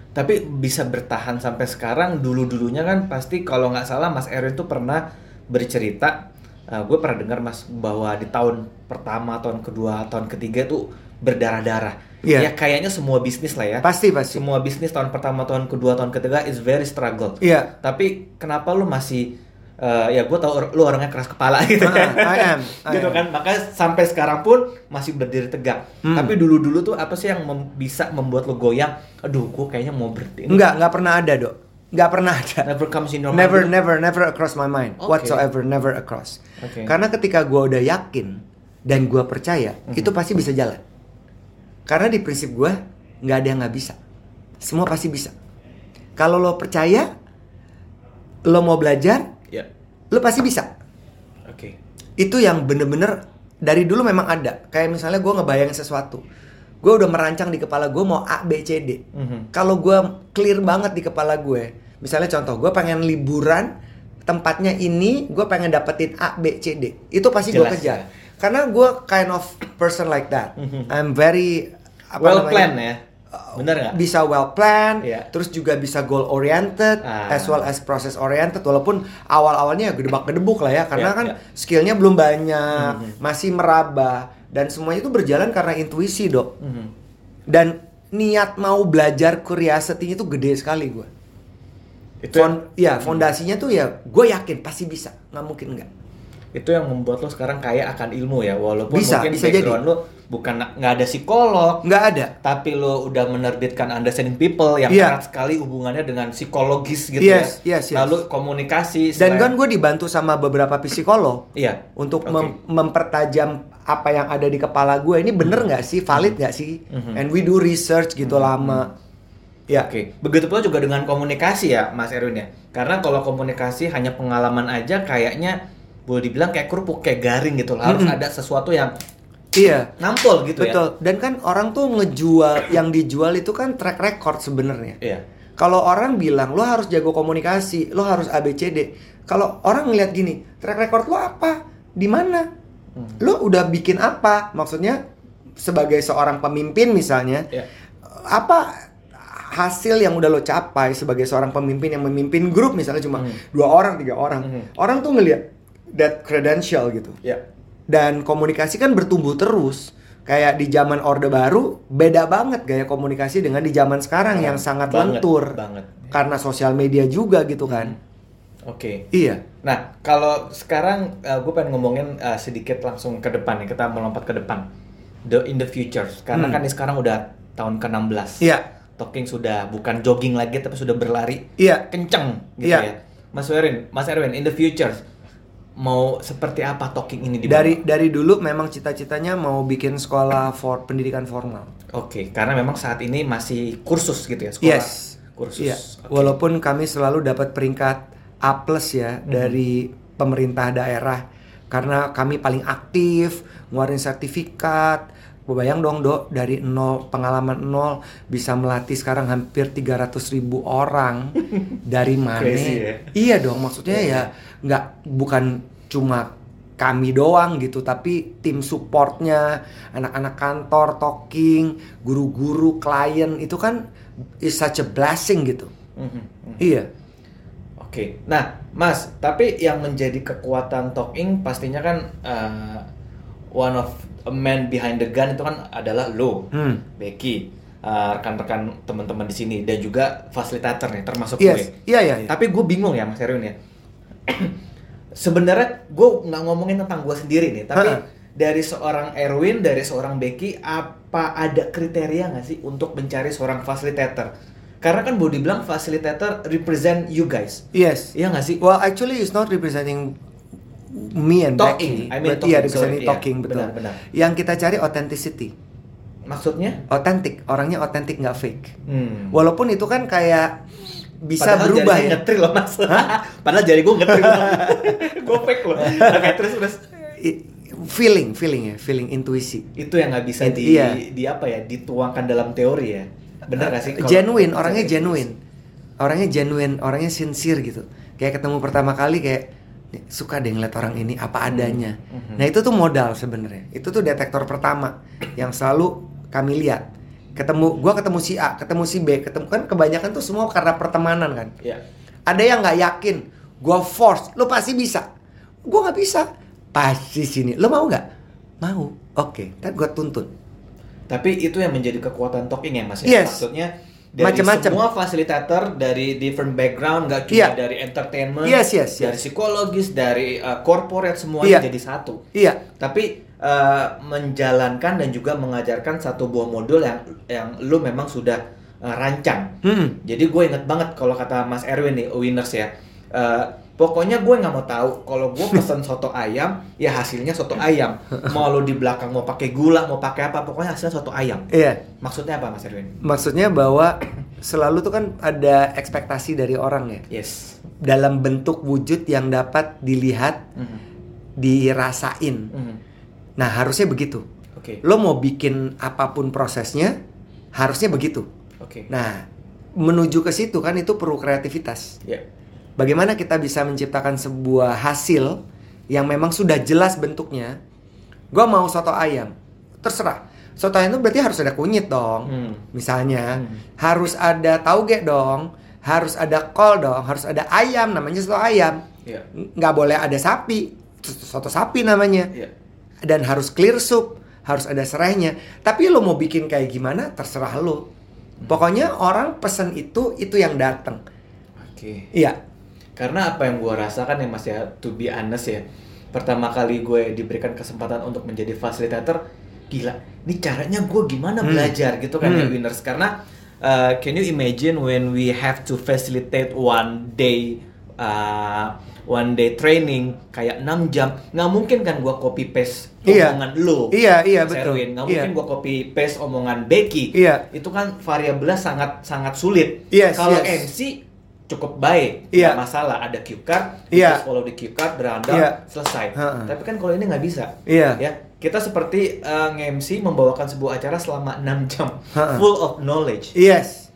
Tapi bisa bertahan sampai sekarang dulu-dulunya kan pasti kalau nggak salah Mas Erwin tuh pernah bercerita gue pernah dengar Mas bahwa di tahun pertama, tahun kedua, tahun ketiga tuh berdarah-darah. Iya. Ya kayaknya semua bisnis lah ya. pasti pasti Semua bisnis tahun pertama, tahun kedua, tahun ketiga is very struggle. iya Tapi kenapa lu masih eh, ya gue tau lu orangnya keras kepala [laughs] gitu Ah, kan. I am, I gitu am. kan. Makanya sampai sekarang pun masih berdiri tegak. Hmm. Tapi dulu-dulu tuh apa sih yang mem- bisa membuat lu goyang? Aduh, gue kayaknya mau berhenti. Ini nggak nggak pernah ada dok nggak pernah ada Never comes in your mind. Never, gitu? never, never across my mind. Oke. Whatsoever, never across. Oke. Karena ketika gue udah yakin dan gue percaya, Mhm. itu pasti bisa jalan. Karena di prinsip gue nggak ada yang nggak bisa. Semua pasti bisa. Kalau lo percaya, lo mau belajar, Lo pasti bisa. Oke. Itu yang bener-bener dari dulu memang ada. Kayak misalnya gue ngebayangin sesuatu. Gue udah merancang di kepala gue mau A, B, C, D. Mhm. Kalau gue clear banget di kepala gue, misalnya contoh, gue pengen liburan, tempatnya ini, gue pengen dapetin A, B, C, D. Itu pasti gue kejar. ya. Karena gue kind of person like that. Mhm. I'm very apa well namanya, plan ya. Bener nggak? Bisa well plan, Iya. terus juga bisa goal oriented, Ah. as well as process oriented. Walaupun awal-awalnya ya gedebak gedebuk lah ya, karena Iya, kan iya. skillnya belum banyak, Mhm. masih meraba, dan semuanya itu berjalan karena intuisi dok. Mhm. Dan niat mau belajar curiosity itu gede sekali gue. Itu Fon ya fondasinya tuh ya gue yakin pasti bisa, nggak mungkin nggak. Itu yang membuat lo sekarang kaya akan ilmu ya walaupun Bisa, mungkin bisa background lo bukan nggak ada psikolog nggak ada. tapi lo udah menerbitkan understanding people yang Iya. erat sekali hubungannya dengan psikologis gitu Yes, ya. Yes, yes. lalu komunikasi dan kan gue dibantu sama beberapa psikolog iya untuk Oke. mem- mempertajam apa yang ada di kepala gue. Ini bener nggak sih? Valid nggak sih? Mhm. and we do research gitu lama. Ya. Oke, begitu pula juga dengan komunikasi ya, Mas Erwin ya. Karena kalau komunikasi hanya pengalaman aja, kayaknya boleh dibilang kayak kerupuk, kayak garing gitu. loh. Harus Mm-mm. ada sesuatu yang iya nampol gitu betul dan kan orang tuh ngejual yang dijual itu kan track record sebenarnya ya. Iya. Kalau orang bilang lo harus jago komunikasi, lo harus ABCD. Kalau orang ngeliat gini, track record lo apa? Di mana? Hmm. Lo udah bikin apa? Maksudnya sebagai seorang pemimpin misalnya, Iya. apa hasil yang udah lo capai sebagai seorang pemimpin yang memimpin grup misalnya cuma Hmm. dua orang, tiga orang. Hmm. Orang tuh ngeliat that credential gitu. Ya. Dan komunikasi kan bertumbuh terus. Kayak di zaman Orde Baru beda banget gaya komunikasi dengan di zaman sekarang yang sangat Banget, lentur. banget. Karena sosial media juga gitu kan. Oke. Iya. Nah, kalau sekarang gue pengen ngomongin uh, sedikit langsung ke depan nih, kita melompat ke depan. The in the future. Karena Hmm. kan ini sekarang udah tahun ke-16. Iya. Talking sudah bukan jogging lagi tapi sudah berlari Iya. kenceng gitu Iya. ya. Mas Erwin, Mas Erwin, in the future mau seperti apa talking ini di Dari dari dulu memang cita-citanya mau bikin sekolah for pendidikan formal. Oke, karena memang saat ini masih kursus gitu ya sekolah. Yes. Kursus. Iya. Oke. Walaupun kami selalu dapat peringkat A plus ya Mhm. dari pemerintah daerah karena kami paling aktif ngeluarin sertifikat. Bayang dong dok dari nol pengalaman nol bisa melatih sekarang hampir 300 ribu orang [laughs] dari mana? Crazy ya. Iya dong maksudnya ya nggak bukan cuma kami doang gitu tapi tim supportnya anak-anak kantor talking guru-guru klien itu kan is such a blessing gitu Mhm, mhm. iya Oke, nah Mas, tapi yang menjadi kekuatan talking pastinya kan uh, one of man behind the gun itu kan adalah lo, hmm. Becky, uh, rekan-rekan teman-teman di sini dan juga fasilitator nih, termasuk yes gue. iya iya, iya. Tapi gue bingung ya Mas Erwin ya. [clears throat] Sebenarnya gue nggak ngomongin tentang gue sendiri nih, tapi Ha-ha. dari seorang Erwin, dari seorang Becky, apa ada kriteria nggak sih untuk mencari seorang fasilitator? Karena kan boleh dibilang fasilitator represent you guys. yes Iya nggak sih? well actually it's not representing me and Talking, Becky I mean iya talking, representing sorry, iya, talking betul benar, benar. yang kita cari authenticity Maksudnya? otentik orangnya otentik nggak fake Hmm. walaupun itu kan kayak bisa Padahal berubah jari ya ngetril loh mas. [laughs] Padahal jari gue ngetril. [laughs] gue fake loh. Oke terus terus. Feeling feeling ya feeling intuisi Itu yang nggak bisa It- di, iya. di apa ya dituangkan dalam teori ya. Bener gak sih? Kalau- genuine orangnya Bisa genuine orangnya genuine orangnya sincere gitu kayak ketemu pertama kali kayak "Nih, suka deh ngeliat orang ini apa adanya. Mhm. nah itu tuh modal sebenarnya. Itu tuh detektor pertama yang selalu kami lihat. Ketemu gua ketemu si A ketemu si B ketemu kan kebanyakan tuh semua karena pertemanan kan? Iya. ada yang nggak yakin gua force lo pasti bisa. Gua nggak bisa. Pasti sini. Lo mau nggak? Mau. Oke. Dan gua tuntun Tapi itu yang menjadi kekuatan talking ya mas ya. Yes. Maksudnya dari Macem-macem. semua fasilitator dari different background, nggak cuma Iya. dari entertainment, Yes, yes, dari yes. psikologis, dari uh, corporate semuanya Iya. jadi satu. iya Tapi uh, menjalankan dan juga mengajarkan satu buah modul yang yang lu memang sudah uh, rancang. Hmm. Jadi gue inget banget kalau kata Mas Erwin nih, winners ya. Uh, pokoknya gue nggak mau tahu kalau gue pesen soto ayam, ya hasilnya soto ayam. Mau lu di belakang mau pakai gula, mau pakai apa, pokoknya hasilnya soto ayam. iya Maksudnya apa Mas Erwin? Maksudnya bahwa selalu tuh kan ada ekspektasi dari orang ya Yes. dalam bentuk wujud yang dapat dilihat, Mhm. dirasain. Mhm. Nah, harusnya begitu. Oke. Lo mau bikin apa pun prosesnya, harusnya begitu. Oke. Nah, menuju ke situ kan itu perlu kreativitas. Ya. Bagaimana kita bisa menciptakan sebuah hasil yang memang sudah jelas bentuknya? Gua mau soto ayam, terserah. Soto ayam itu berarti harus ada kunyit dong. Hmm. Misalnya, Hmm. harus ada tauge dong, harus ada kol dong, harus ada ayam namanya soto ayam. Ya. Nggak boleh ada sapi, soto sapi namanya. Ya. Dan harus clear soup, harus ada serainya. Tapi lo mau bikin kayak gimana terserah lo. Pokoknya orang pesen itu itu yang datang. Oke. Iya. Karena apa yang gua rasakan ya Mas ya, to be honest ya, pertama kali gue diberikan kesempatan untuk menjadi fasilitator, gila, ini caranya gue gimana Hmm. belajar gitu kan ya Hmm. winners karena uh, can you imagine when we have to facilitate one day uh, one day training kayak 6 jam nggak mungkin kan gua copy paste Iya. omongan lo Iya, iya, betul. Erwin. nggak Iya. mungkin gua copy paste omongan Becky Iya. itu kan variabelnya sangat sangat sulit Yes, kalau yes. MC cukup baik Iya. nggak masalah ada cue card Iya. just follow the cue card berandal Iya. selesai Ha-ha. tapi kan kalau ini nggak bisa Iya. ya kita seperti uh, nge-MC membawakan sebuah acara selama 6 jam Ha-ha. full of knowledge Yes.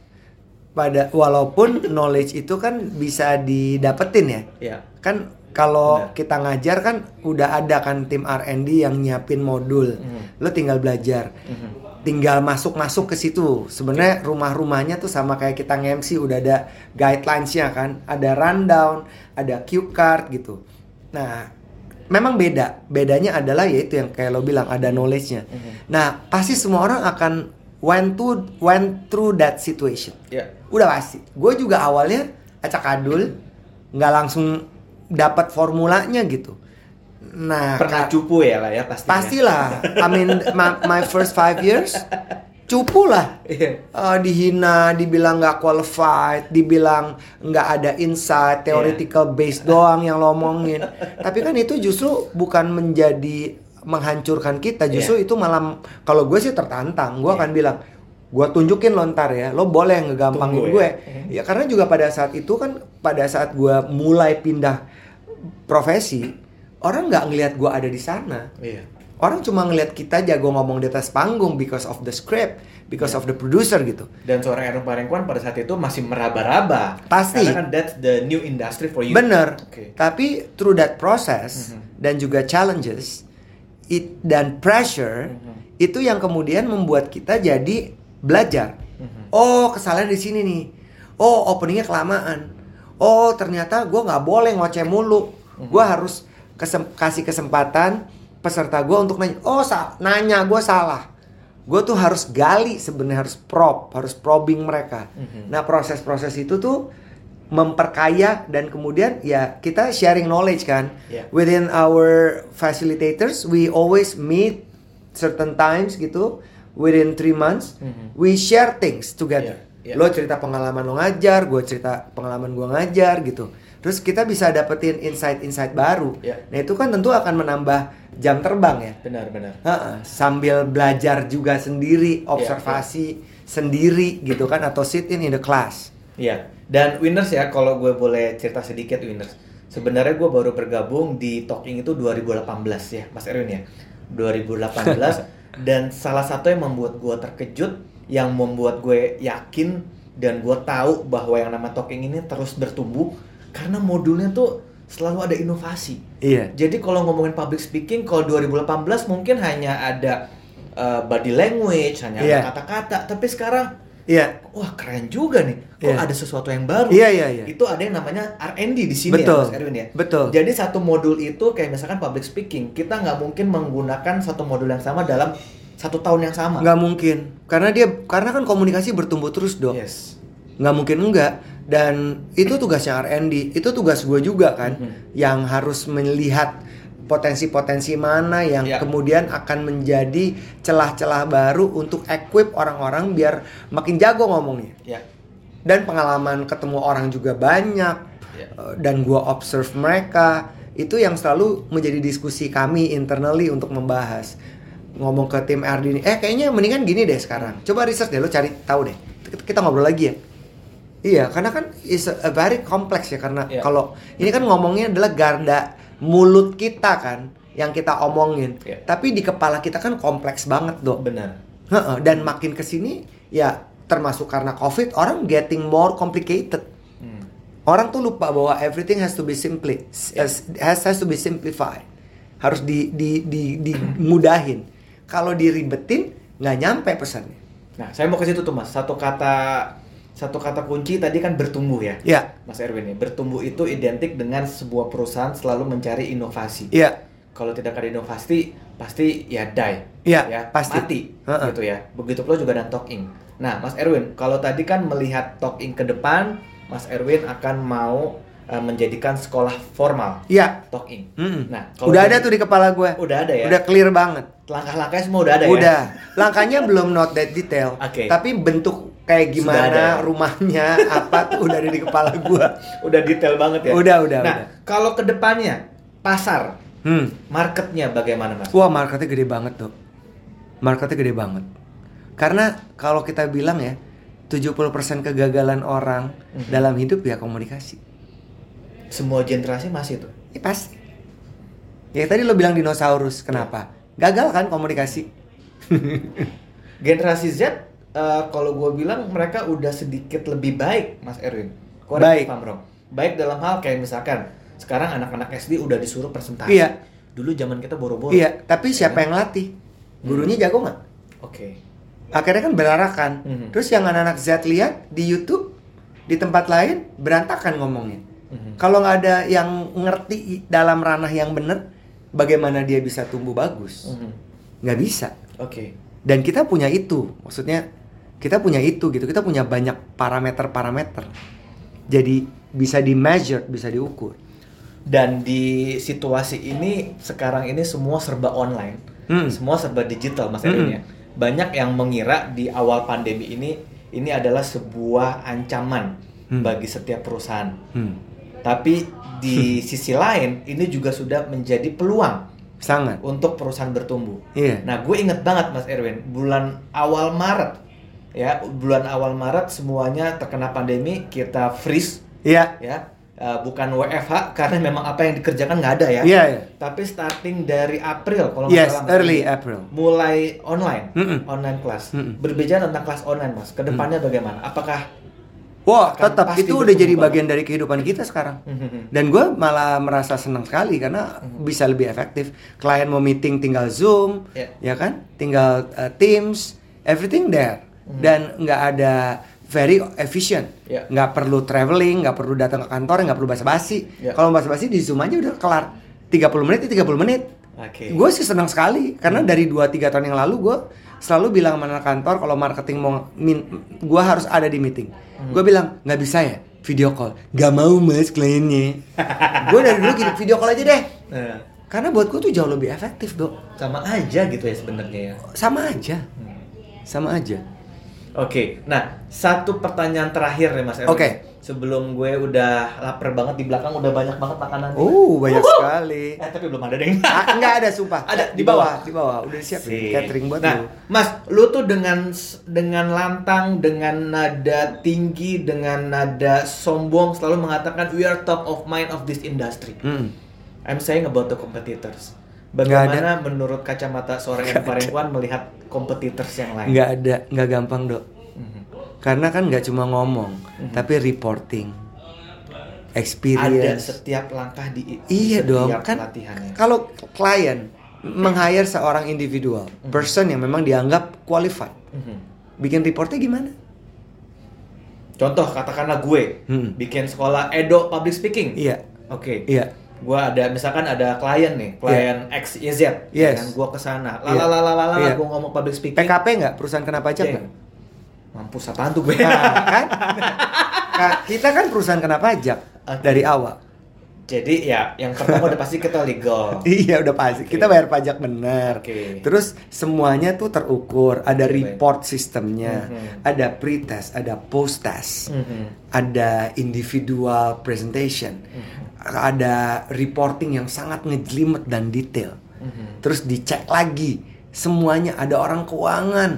Pada walaupun knowledge itu kan bisa didapetin ya. ya Kan kalau kita ngajar kan udah ada kan tim R&D yang nyiapin modul. Mhm. Lo tinggal belajar. Mhm. Tinggal masuk-masuk ke situ. Sebenarnya rumah-rumahnya tuh sama kayak kita nge-MC udah ada guidelines-nya kan. Ada rundown, ada cue card gitu. Nah, memang beda. Bedanya adalah yaitu yang kayak lo bilang ada knowledge-nya. Mhm. Nah, pasti semua orang akan went to went through that situation. ya Udah pasti. Gue juga awalnya acak adul, nggak langsung dapat formulanya gitu. Nah, pernah cupu ya lah ya pasti pastilah. I mean, my, my first five years, cupu lah. Iya. Eh, dihina, dibilang nggak qualified, dibilang nggak ada insight, theoretical base doang yang lo omongin. Tapi kan itu justru bukan menjadi menghancurkan kita, justru itu malah kalau gue sih tertantang, gue Iya. akan bilang, gue tunjukin lo ntar ya, lo boleh ngegampangin Tunggu gue. ya. Ya karena juga pada saat itu kan, pada saat gue mulai pindah profesi, orang nggak ngelihat gue ada di sana. Iya. Orang cuma ngelihat kita jago ngomong di atas panggung because of the script, because of the producer gitu. Dan seorang Aaron Parengkuan pada saat itu masih meraba-raba. Pasti. Karena kan that's the new industry for you. Bener. Oke. Tapi through that process Mhm. dan juga challenges it, dan pressure Mhm. itu yang kemudian membuat kita jadi belajar. Mhm. Oh kesalahan di sini nih. Oh openingnya kelamaan. Oh ternyata gue nggak boleh ngoceh mulu. Mhm. Gue harus kesem- kasih kesempatan peserta gue untuk nanya. Oh sa- nanya gue salah. Gue tuh harus gali sebenarnya harus probe, harus probing mereka. Mhm. Nah proses-proses itu tuh memperkaya dan kemudian ya kita sharing knowledge kan. Yeah. Within our facilitators, we always meet certain times gitu. Within three months, Mhm. we share things together. Yeah, yeah. Lo cerita pengalaman lo ngajar, gue cerita pengalaman gue ngajar gitu. Terus kita bisa dapetin insight-insight baru. Yeah. Nah itu kan tentu akan menambah jam terbang ya. Benar-benar. Ha-ha, sambil belajar juga Iya, sendiri, observasi sendiri gitu kan atau sit in in the class. Iya. Dan winners ya, kalau gue boleh cerita sedikit winners. Sebenarnya gue baru bergabung di Talking itu 2018 ya, Mas Erwin ya. 2018 [laughs] dan salah satu yang membuat gue terkejut, yang membuat gue yakin dan gue tahu bahwa yang nama Talking ini terus bertumbuh karena modulnya tuh selalu ada inovasi. Iya. Jadi kalau ngomongin public speaking, kalau 2018 mungkin hanya ada uh, body language, hanya Iya. ada kata-kata, tapi sekarang Iya. wah keren juga nih. Kok Iya. ada sesuatu yang baru? Iya, iya, iya. Itu ada yang namanya R&D di sini Betul. ya, Mas Erwin ya. Betul. Jadi satu modul itu kayak misalkan public speaking, kita nggak mungkin menggunakan satu modul yang sama dalam satu tahun yang sama. Nggak mungkin. Karena dia karena kan komunikasi bertumbuh terus, Dok. Yes. nggak mungkin enggak dan itu tugasnya R&D itu tugas gue juga kan Mhm. yang harus melihat potensi-potensi mana yang Ya. kemudian akan menjadi celah-celah baru untuk equip orang-orang biar makin jago ngomongnya Ya. dan pengalaman ketemu orang juga banyak Ya. eh, dan gue observe mereka itu yang selalu menjadi diskusi kami internally untuk membahas ngomong ke tim RD ini eh kayaknya mendingan gini deh sekarang coba research deh lo cari tahu deh kita ngobrol lagi ya iya karena kan is a, very complex ya karena Iya. kalau ini kan ngomongnya adalah garda mulut kita kan yang kita omongin Iya. tapi di kepala kita kan kompleks banget dok Benar. Dan makin ke sini ya termasuk karena covid orang getting more complicated Hmm. orang tuh lupa bahwa everything has to be simply has, has to be simplified harus di di di dimudahin kalau diribetin nggak nyampe pesannya Nah, saya mau ke situ tuh Mas. Satu kata satu kata kunci tadi kan bertumbuh ya. ya Mas Erwin ya. Bertumbuh itu identik dengan sebuah perusahaan selalu mencari inovasi. ya Kalau tidak ada inovasi, pasti ya die. Iya, ya, pasti. Mati. Heeh. Gitu ya. Begitu pula juga dengan talking. Nah, Mas Erwin, kalau tadi kan melihat talking ke depan, Mas Erwin akan mau uh, menjadikan sekolah formal Iya. talking. Nah, kalau udah dari- ada tuh di kepala gue. Udah ada ya? Udah clear banget. Langkah-langkahnya semua udah ada ya? Udah. Langkahnya belum not that detail. Oke. Tapi bentuk kayak gimana ada ya? rumahnya apa tuh udah ada di kepala gue. Udah detail banget ya? Udah, udah, Nah, udah. kalau ke depannya pasar, Hmm. marketnya bagaimana mas? Wah marketnya gede banget tuh. Marketnya gede banget. Karena kalau kita bilang ya, 70% kegagalan orang Mhm. dalam hidup ya komunikasi. Semua generasi masih tuh. Ya pasti. Ya tadi lo bilang dinosaurus, kenapa? Gagal kan komunikasi? [laughs] Generasi Z, eh, kalau gue bilang mereka udah sedikit lebih baik, Mas Erwin. Korek Baik. wrong. Baik dalam hal kayak misalkan sekarang anak-anak SD udah disuruh presentasi. Iya. Dulu zaman kita boro-boro. Iya, tapi siapa yang latih? Gurunya jago nggak? Oke. Akhirnya kan berarakan. Mhm. Terus yang anak-anak Z lihat di YouTube, di tempat lain berantakan ngomongnya. Mhm. Kalau nggak ada yang ngerti dalam ranah yang bener, bagaimana dia bisa tumbuh bagus? Mhm. Nggak bisa. Oke. Dan kita punya itu, maksudnya kita punya itu gitu. Kita punya banyak parameter-parameter. Jadi bisa di measure, bisa diukur. Dan di situasi ini sekarang ini semua serba online, Hmm. semua serba digital, Mas Hmm. Ya. Banyak yang mengira di awal pandemi ini ini adalah sebuah ancaman Hmm. bagi setiap perusahaan. Hmm. Tapi di [laughs] sisi lain ini juga sudah menjadi peluang Sangat. untuk perusahaan bertumbuh. Iya. Nah, gue inget banget Mas Erwin, bulan awal Maret ya, bulan awal Maret semuanya terkena pandemi, kita freeze Iya. ya. Uh, bukan WFH karena memang apa yang dikerjakan nggak ada ya. Iya, iya. Tapi starting dari April kalau nggak Yes, salah, early April. mulai online, Mm-mm. online kelas. Mm-mm. Berbicara tentang kelas online, Mas. Ke depannya bagaimana? Apakah Wah, akan tetap itu udah jadi bagian dari kehidupan kita sekarang. Dan gue malah merasa senang sekali karena bisa lebih efektif. Klien mau meeting tinggal Zoom, Ya. ya kan? Tinggal uh, Teams, everything there. Dan nggak ada very efficient. Nggak perlu traveling, nggak perlu datang ke kantor, nggak perlu basa-basi. Ya. Kalau basa-basi di Zoom aja udah kelar. 30 menit ya 30 menit. Oke. Gue sih senang sekali karena dari 2-3 tahun yang lalu gue selalu bilang sama anak kantor kalau marketing mau min, gue harus ada di meeting. Gue bilang nggak bisa ya video call. Gak mau mas kliennya. [laughs] gue dari dulu gini video call aja deh. Nah, Karena buat gue tuh jauh lebih efektif dok. sama aja gitu ya sebenarnya ya. Sama aja, Hmm. sama aja. Oke, nah satu pertanyaan terakhir nih Mas Erwin. Oke. Sebelum gue udah lapar banget di belakang udah banyak banget makanan. Oh banyak Wuhu. sekali. Eh tapi belum ada deh. Ah, nggak ada sumpah. [laughs] Ada, di bawah, di bawah. Udah siap Sip. catering buat nah, lu. Mas, lu tuh dengan dengan lantang, dengan nada tinggi, dengan nada sombong selalu mengatakan we are top of mind of this industry. Hmm. I'm saying about the competitors. Bagaimana menurut kacamata seorang yang parengkuan melihat competitors yang lain? Nggak ada, nggak gampang dok. Mhm. Karena kan nggak cuma ngomong, Mhm. tapi reporting, Ada experience. setiap langkah di Iya setiap dong, kan kalau klien meng-hire seorang individual, Mhm. person yang memang dianggap qualified, Mhm. bikin reportnya gimana? Contoh katakanlah gue Hmm. bikin sekolah Edo Public Speaking. Iya, Oke. iya, Gua ada misalkan ada klien nih, klien X Y Z, Yes. kan gua ke sana, Iya. lalalala, Iya. gua ngomong public speaking, PKP nggak perusahaan kena pajak Ceng. nggak? mampus apaan tuh gue? Nah, kan? Ka- kita kan perusahaan kena pajak Oke. dari awal. Jadi ya, yang pertama udah pasti kita legal. [laughs] Iya udah pasti. Oke. Kita bayar pajak benar. Oke. Terus semuanya tuh terukur. Ada baik. report sistemnya, Mhm. ada pre-test, ada post-test, Mhm. ada individual presentation, Mhm. ada reporting yang sangat ngejelimet dan detail. Mhm. Terus dicek lagi semuanya. Ada orang keuangan,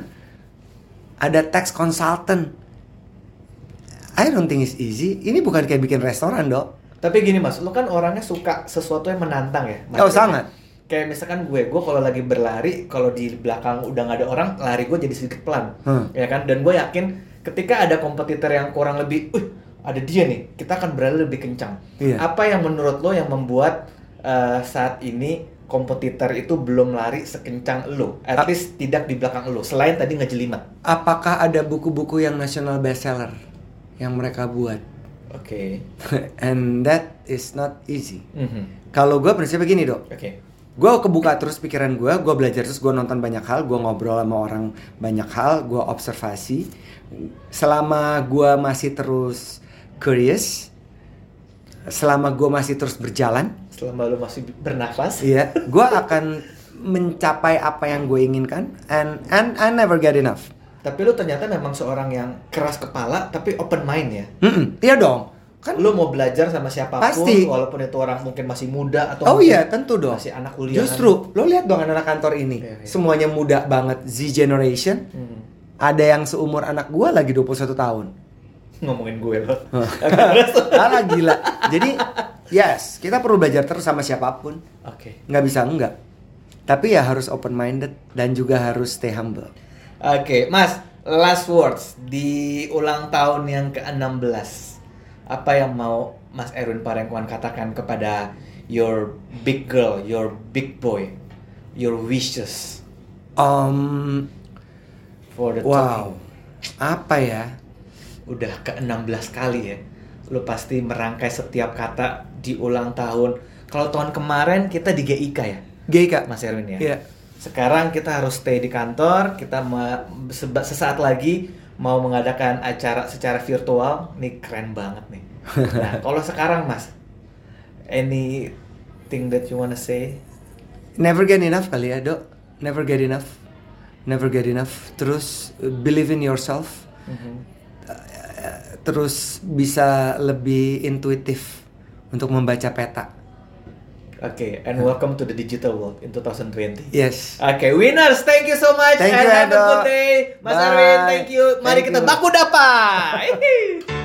ada tax consultant. I don't think it's easy. Ini bukan kayak bikin restoran dok. Tapi gini mas, lu kan orangnya suka sesuatu yang menantang ya? Oh, Maksudnya, sangat. Kayak misalkan gue, gue kalau lagi berlari, kalau di belakang udah nggak ada orang, lari gue jadi sedikit pelan, Hmm. ya kan? Dan gue yakin ketika ada kompetitor yang kurang lebih, uh, ada dia nih, kita akan berlari lebih kencang. Iya. Apa yang menurut lo yang membuat uh, saat ini kompetitor itu belum lari sekencang lo? At least tidak di belakang lo, selain tadi ngejelimet. Apakah ada buku-buku yang national bestseller yang mereka buat? Oke. [laughs] And that is not easy. Mhm. Kalau gue prinsipnya gini dok, Oke. gue kebuka terus pikiran gue, gue belajar terus, gue nonton banyak hal, gue ngobrol sama orang banyak hal, gue observasi. Selama gue masih terus curious, selama gue masih terus berjalan, Selama lu masih bernafas. iya, gue akan mencapai apa yang gue inginkan, and and I never get enough. Tapi lu ternyata memang seorang yang keras kepala tapi open mind ya. Mm-mm, iya dong, kan? Lu mau belajar sama siapa pun Pasti. walaupun itu orang mungkin masih muda atau Oh iya, tentu dong. Masih anak kuliah. Justru, lo lihat dong anak kantor ini, Iya, iya. semuanya muda banget, Z generation. Hmm. Ada yang seumur anak gue lagi 21 tahun. Ngomongin gue loh. [laughs] Alah gila. Jadi, yes, kita perlu belajar terus sama siapa pun. Oke. Nggak bisa enggak. Tapi ya harus open minded dan juga harus stay humble. Oke, Mas, last words di ulang tahun yang ke-16. Apa yang mau Mas Erwin Parengkuan katakan kepada your big girl, your big boy, your wishes Um, for the wow, talking? apa ya? Udah ke-16 kali ya. Lu pasti merangkai setiap kata di ulang tahun. Kalau tahun kemarin kita di GIK ya, kak? Mas Erwin ya. Iya. Sekarang kita harus stay di kantor, kita sesaat lagi mau mengadakan acara secara virtual. Nih keren banget nih. [laughs] Nah, kalau sekarang Mas, anything that you wanna say? Never get enough kali ya dok. Never get enough. Never get enough. Terus uh, believe in yourself. Terus bisa lebih intuitif untuk membaca peta. Oke, and welcome to the digital world in 2020. Yes. Oke, winners, thank you so much Thank and you, have a good day. Mas Bye. Arwin, thank you. Mari Thank kita you. baku dapat. [laughs]